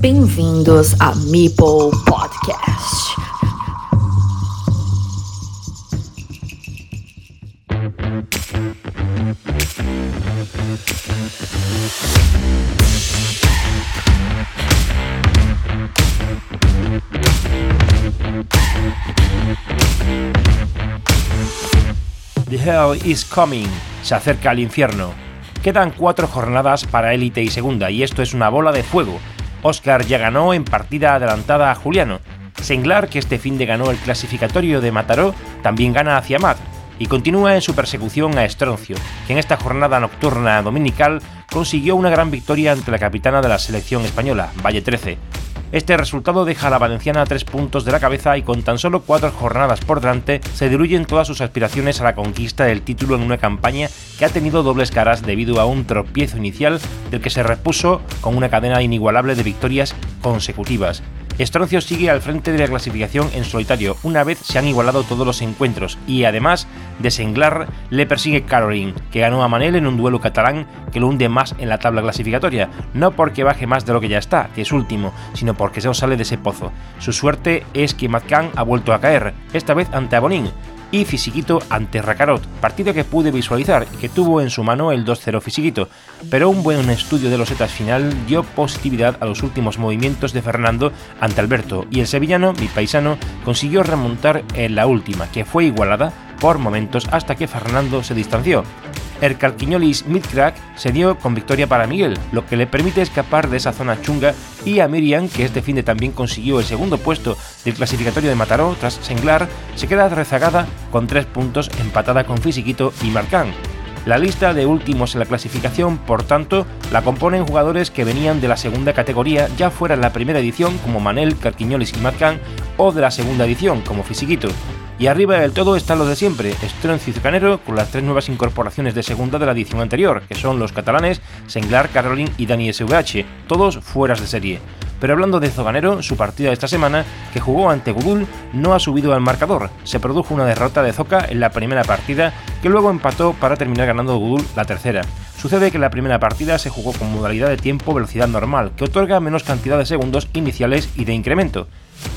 Bem-vindos a Meeple Podcast. The Hell is Coming. Se acerca al infierno. Quedan cuatro jornadas para élite y segunda, y esto es una bola de fuego. Oscar ya ganó en partida adelantada a Juliano. Senglar, que este fin de ganó el clasificatorio de Mataró, también gana hacia Matt y continúa en su persecución a Estroncio, que en esta jornada nocturna dominical consiguió una gran victoria ante la capitana de la selección española, Valle 13. Este resultado deja a la valenciana a tres puntos de la cabeza y con tan solo cuatro jornadas por delante se diluyen todas sus aspiraciones a la conquista del título en una campaña que ha tenido dobles caras debido a un tropiezo inicial del que se repuso con una cadena inigualable de victorias consecutivas. Estroncio sigue al frente de la clasificación en solitario, una vez se han igualado todos los encuentros, y además de Senglar le persigue Caroline, que ganó a Manel en un duelo catalán que lo hunde más en la tabla clasificatoria, no porque baje más de lo que ya está, que es último, sino porque se sale de ese pozo. Su suerte es que Matcan ha vuelto a caer, esta vez ante Abonín, y Fisiquito ante Racarot, partido que pude visualizar y que tuvo en su mano el 2-0 Fisiquito, pero un buen estudio de los setas final dio positividad a los últimos movimientos de Fernando ante Alberto. Y el sevillano, mi paisano, consiguió remontar en la última, que fue igualada por momentos hasta que Fernando se distanció. El Calquiñolis Midcrack se dio con victoria para Miguel, lo que le permite escapar de esa zona chunga, y a Miriam, que este fin de también consiguió el segundo puesto del clasificatorio de Mataró tras Senglar, se queda rezagada con tres puntos empatada con Fisiquito y Marcán. La lista de últimos en la clasificación, por tanto, la componen jugadores que venían de la segunda categoría, ya fuera en la primera edición como Manel, Carquiñolis y Marcán, o de la segunda edición como Fisiquito. Y arriba del todo están los de siempre, Stroncio y con las tres nuevas incorporaciones de segunda de la edición anterior, que son los catalanes Senglar, Caroline y Dani SVH, todos fueras de serie. Pero hablando de Zoganero, su partida esta semana, que jugó ante Gudul, no ha subido al marcador. Se produjo una derrota de Zoca en la primera partida, que luego empató para terminar ganando Gudul la tercera. Sucede que la primera partida se jugó con modalidad de tiempo velocidad normal, que otorga menos cantidad de segundos iniciales y de incremento.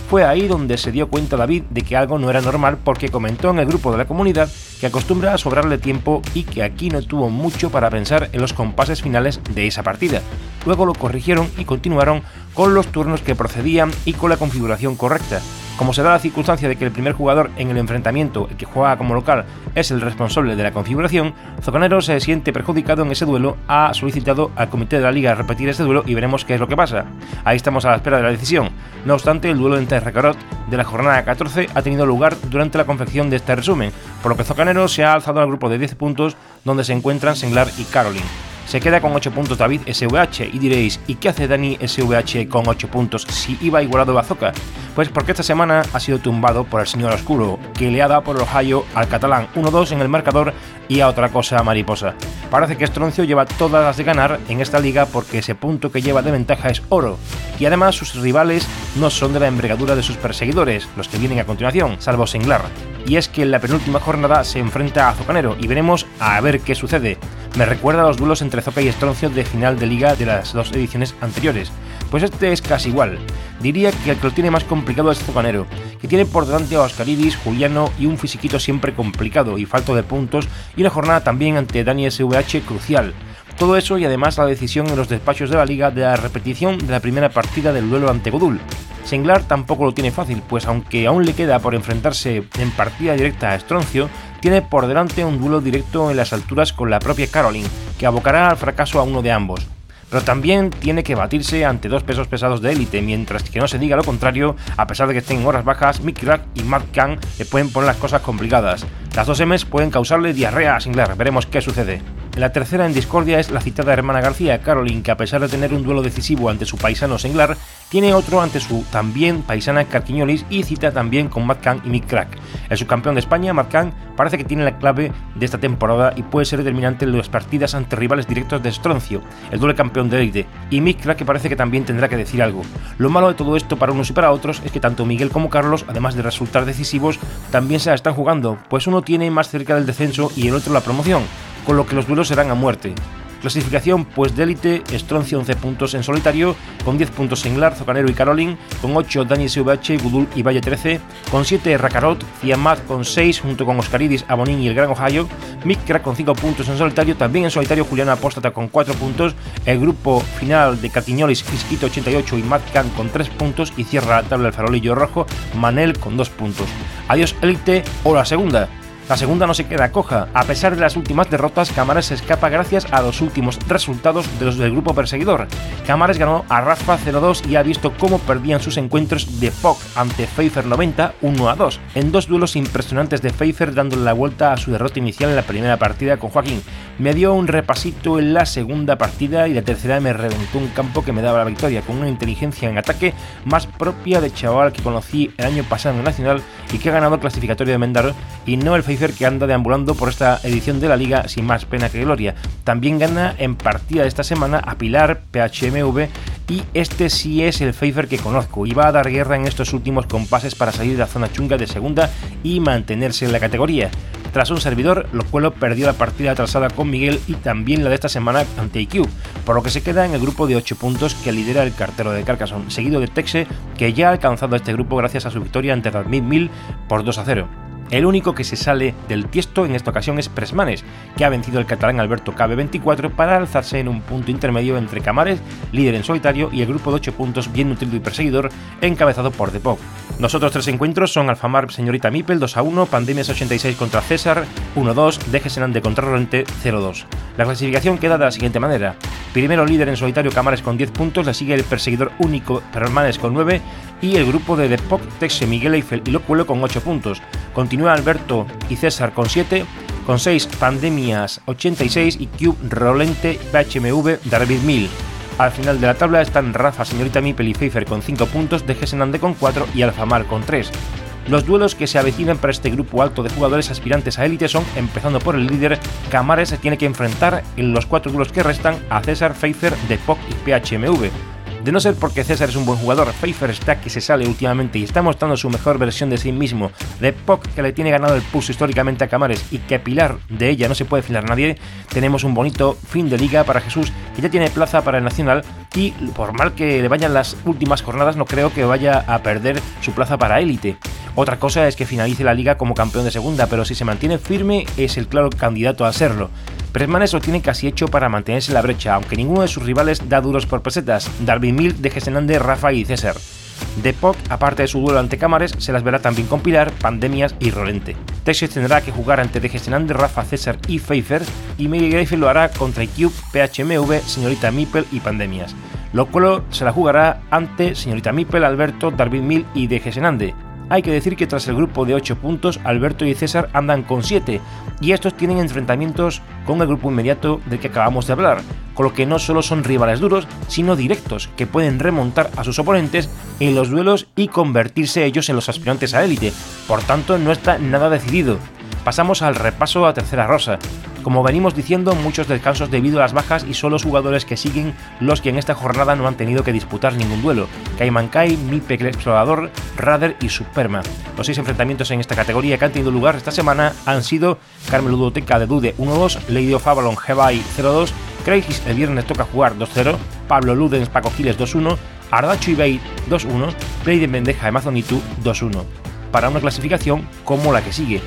Fue ahí donde se dio cuenta David de que algo no era normal porque comentó en el grupo de la comunidad que acostumbra a sobrarle tiempo y que aquí no tuvo mucho para pensar en los compases finales de esa partida. Luego lo corrigieron y continuaron con los turnos que procedían y con la configuración correcta. Como se da la circunstancia de que el primer jugador en el enfrentamiento, el que juega como local, es el responsable de la configuración, Zocanero se siente perjudicado en ese duelo, ha solicitado al comité de la liga repetir este duelo y veremos qué es lo que pasa. Ahí estamos a la espera de la decisión. No obstante, el duelo entre Recarot de la jornada 14 ha tenido lugar durante la confección de este resumen, por lo que Zocanero se ha alzado al grupo de 10 puntos donde se encuentran Senglar y Caroline. Se queda con 8 puntos David SVH y diréis, ¿y qué hace Dani SVH con 8 puntos si iba igualado a Zoca? Pues porque esta semana ha sido tumbado por el señor Oscuro, que le ha dado por Ohio al catalán 1-2 en el marcador y a otra cosa mariposa. Parece que Stroncio lleva todas las de ganar en esta liga porque ese punto que lleva de ventaja es oro, y además sus rivales no son de la envergadura de sus perseguidores, los que vienen a continuación, salvo Senglar. Y es que en la penúltima jornada se enfrenta a Zocanero y veremos a ver qué sucede. Me recuerda a los duelos entre Zoca y Stroncio de final de liga de las dos ediciones anteriores. Pues este es casi igual. Diría que el que lo tiene más complicado es Zocanero, que tiene por delante a Oscaridis, Juliano y un fisiquito siempre complicado y falto de puntos, y una jornada también ante Dani SVH crucial. Todo eso y además la decisión en los despachos de la liga de la repetición de la primera partida del duelo ante Godul. Senglar tampoco lo tiene fácil, pues aunque aún le queda por enfrentarse en partida directa a Stroncio, tiene por delante un duelo directo en las alturas con la propia Caroline, que abocará al fracaso a uno de ambos. Pero también tiene que batirse ante dos pesos pesados de élite, mientras que no se diga lo contrario, a pesar de que estén en horas bajas, Mick Rack y Matt Khan le pueden poner las cosas complicadas. Las dos M's pueden causarle diarrea a Singlar, veremos qué sucede. La tercera en discordia es la citada hermana García, Caroline, que a pesar de tener un duelo decisivo ante su paisano Senglar, tiene otro ante su también paisana Carquiñolis y cita también con Matt Khan y Mick Crack. El subcampeón de España, Matt Khan, parece que tiene la clave de esta temporada y puede ser determinante en las partidas ante rivales directos de Stroncio, el doble campeón de élite, y Mick Crack que parece que también tendrá que decir algo. Lo malo de todo esto para unos y para otros es que tanto Miguel como Carlos, además de resultar decisivos, también se la están jugando, pues uno tiene más cerca del descenso y el otro la promoción con lo que los duelos serán a muerte. Clasificación pues de élite, Stroncio 11 puntos en solitario, con 10 puntos Singlar, Zocanero y Caroline, con 8 Dani SVH, Gudul y Valle 13, con 7 Rakarot, Ciamat con 6 junto con Oscaridis, Abonín y el Gran Ohio, Mikra con 5 puntos en solitario, también en solitario Juliana Apóstata con 4 puntos, el grupo final de Catiñolis, Fisquito 88 y Matcan con 3 puntos y cierra la tabla el farolillo rojo, Manel con 2 puntos. Adiós élite o la segunda. La segunda no se queda coja. A pesar de las últimas derrotas, Camares se escapa gracias a los últimos resultados de los del grupo perseguidor. Camares ganó a Rafa 0-2 y ha visto cómo perdían sus encuentros de POC ante Pfeiffer 90 1-2, en dos duelos impresionantes de Pfeiffer dándole la vuelta a su derrota inicial en la primera partida con Joaquín. Me dio un repasito en la segunda partida y la tercera me reventó un campo que me daba la victoria, con una inteligencia en ataque más propia de chaval que conocí el año pasado en el Nacional y que ha ganado el clasificatorio de Mendaro y no el que anda deambulando por esta edición de la liga sin más pena que gloria. También gana en partida de esta semana a Pilar PHMV y este sí es el Pfeiffer que conozco y va a dar guerra en estos últimos compases para salir de la zona chunga de segunda y mantenerse en la categoría. Tras un servidor, Locuelo perdió la partida atrasada con Miguel y también la de esta semana ante IQ, por lo que se queda en el grupo de 8 puntos que lidera el cartero de Carcassonne, seguido de Texe, que ya ha alcanzado este grupo gracias a su victoria ante 2000 por 2 a 0. El único que se sale del tiesto en esta ocasión es Presmanes, que ha vencido al catalán Alberto KB24 para alzarse en un punto intermedio entre Camares, líder en solitario, y el grupo de 8 puntos bien nutrido y perseguidor, encabezado por Depok. Los otros tres encuentros son Alfamar Señorita Mipel 2 a 1, Pandemias 86 contra César 1-2, Dejesenante contra Rolente 0-2. La clasificación queda de la siguiente manera. Primero líder en solitario Camares con 10 puntos, le sigue el perseguidor único Permanes con 9 y el grupo de Depok, Texe, Miguel Eiffel y Locuelo con 8 puntos. Continúa Alberto y César con 7, con 6 Pandemias 86 y Cube Rolente BHMV David 1000. Al final de la tabla están Rafa, Señorita Mipel y Pfeiffer con 5 puntos, de Gesenande con 4 y Alfamar con 3. Los duelos que se avecinan para este grupo alto de jugadores aspirantes a élite son, empezando por el líder, Camares tiene que enfrentar en los cuatro duelos que restan a César Pfeiffer de POC y PHMV. De no ser porque César es un buen jugador, Pfeiffer está que se sale últimamente y está mostrando su mejor versión de sí mismo, de POC que le tiene ganado el pulso históricamente a Camares y que Pilar de ella no se puede filar nadie, tenemos un bonito fin de liga para Jesús que ya tiene plaza para el Nacional y por mal que le vayan las últimas jornadas no creo que vaya a perder su plaza para élite. Otra cosa es que finalice la liga como campeón de segunda, pero si se mantiene firme es el claro candidato a serlo. Presmanes lo tiene casi hecho para mantenerse en la brecha, aunque ninguno de sus rivales da duros por pesetas, Darwin Mill, de Gesenande, Rafa y César. Depok, aparte de su duelo ante Cámares, se las verá también con Pilar, Pandemias y Rolente. Texas tendrá que jugar ante de Rafa, César y Pfeiffer, y Miguel Greifel lo hará contra IQ, PHMV, Señorita Mipel y Pandemias. Lo cual se la jugará ante Señorita Mipel, Alberto, Darwin Mill y de Gesenande. Hay que decir que tras el grupo de 8 puntos, Alberto y César andan con 7, y estos tienen enfrentamientos con el grupo inmediato del que acabamos de hablar, con lo que no solo son rivales duros, sino directos, que pueden remontar a sus oponentes en los duelos y convertirse ellos en los aspirantes a élite. Por tanto, no está nada decidido. Pasamos al repaso a tercera rosa. Como venimos diciendo, muchos descansos debido a las bajas y solo los jugadores que siguen los que en esta jornada no han tenido que disputar ningún duelo. Kai, Mipek Explorador, Rader y Superma. Los seis enfrentamientos en esta categoría que han tenido lugar esta semana han sido Carmel Ludoteca de Dude 1-2, Lady of Avalon Hebai 0-2, Crisis el viernes toca jugar 2-0, Pablo Ludens Paco Giles 2-1, Ardacho Ibey 2-1, Play de Mendeja Amazonitu 2-1. Para una clasificación como la que sigue,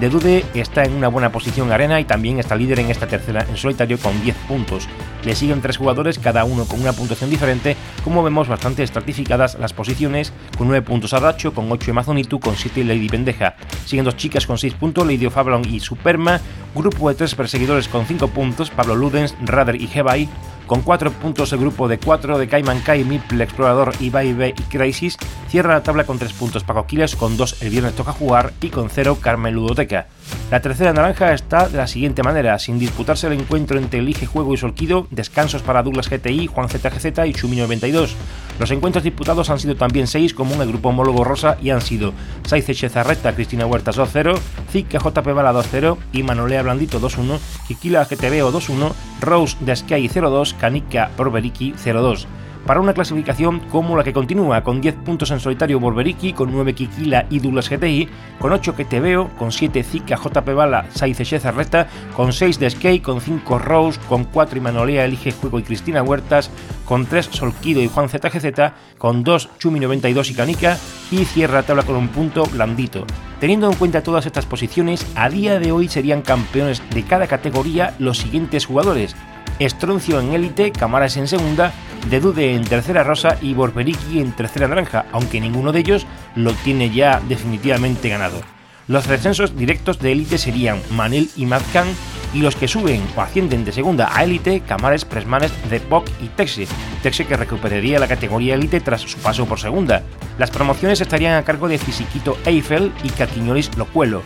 de Dude está en una buena posición en arena y también está líder en esta tercera en solitario con 10 puntos. Le siguen tres jugadores, cada uno con una puntuación diferente, como vemos bastante estratificadas las posiciones, con 9 puntos Ardacho, con 8 Amazonitu, con 7 Lady Pendeja. Siguen dos chicas con 6 puntos, Lady of y Superma, grupo de tres perseguidores con 5 puntos, Pablo Ludens, Rader y Hebai, con 4 puntos el grupo de 4 de Cayman Kai, Mipple, Explorador, Ibai y Crisis cierra la tabla con 3 puntos Paco Quiles, con 2 el viernes toca jugar y con 0 Carmen Ludoteca. La tercera naranja está de la siguiente manera, sin disputarse el encuentro entre Elige Juego y Solquido, descansos para Douglas GTI, Juan ZGZ y Chumino 92. Los encuentros disputados han sido también 6 como el grupo homólogo rosa y han sido Saice Chezarreta, Cristina Huertas 2-0, Zika JP Bala 2-0 y Manolea Blandito 2-1, Kikila GTB 2-1, Rose de Sky 0-2, Kanika Borberiki 0-2. Para una clasificación como la que continúa, con 10 puntos en solitario Borberiki, con 9 Kikila y Douglas GTI, con 8 que te veo, con 7 Zika, JP Bala, Saiz Reta, con 6 de con 5 Rose, con 4 Imanolea Elige Juego y Cristina Huertas, con 3 Solquido y Juan ZGZ, con 2 Chumi92 y Canica, y cierra tabla con un punto blandito. Teniendo en cuenta todas estas posiciones, a día de hoy serían campeones de cada categoría los siguientes jugadores. Estroncio en élite, Camaras en segunda, Dedude en tercera rosa y Borberiki en tercera naranja, aunque ninguno de ellos lo tiene ya definitivamente ganado. Los descensos directos de élite serían Manel y Mazcan y los que suben o ascienden de segunda a élite, Camares, Presmanes, Depok y Texe. Texe que recuperaría la categoría élite tras su paso por segunda. Las promociones estarían a cargo de Fisiquito Eiffel y Caquiñolis Locuelo.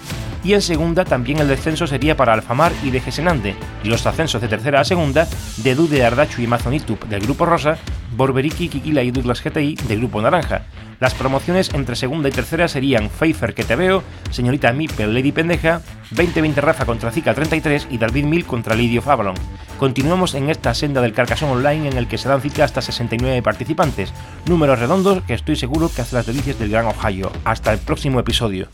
Y en segunda también el descenso sería para Alfamar y de Gesenande, y los ascensos de tercera a segunda de Dude Ardachu y Mazonitup del Grupo Rosa, Borberiki, Kikila y Douglas GTI del Grupo Naranja. Las promociones entre segunda y tercera serían Pfeiffer que te veo, Señorita Mipel Lady Pendeja, 2020 Rafa contra Zika 33 y David Mil contra Lidio Favalon. Continuamos en esta senda del Carcasón Online en el que se dan cita hasta 69 participantes, números redondos que estoy seguro que hace las delicias del Gran Ohio. Hasta el próximo episodio.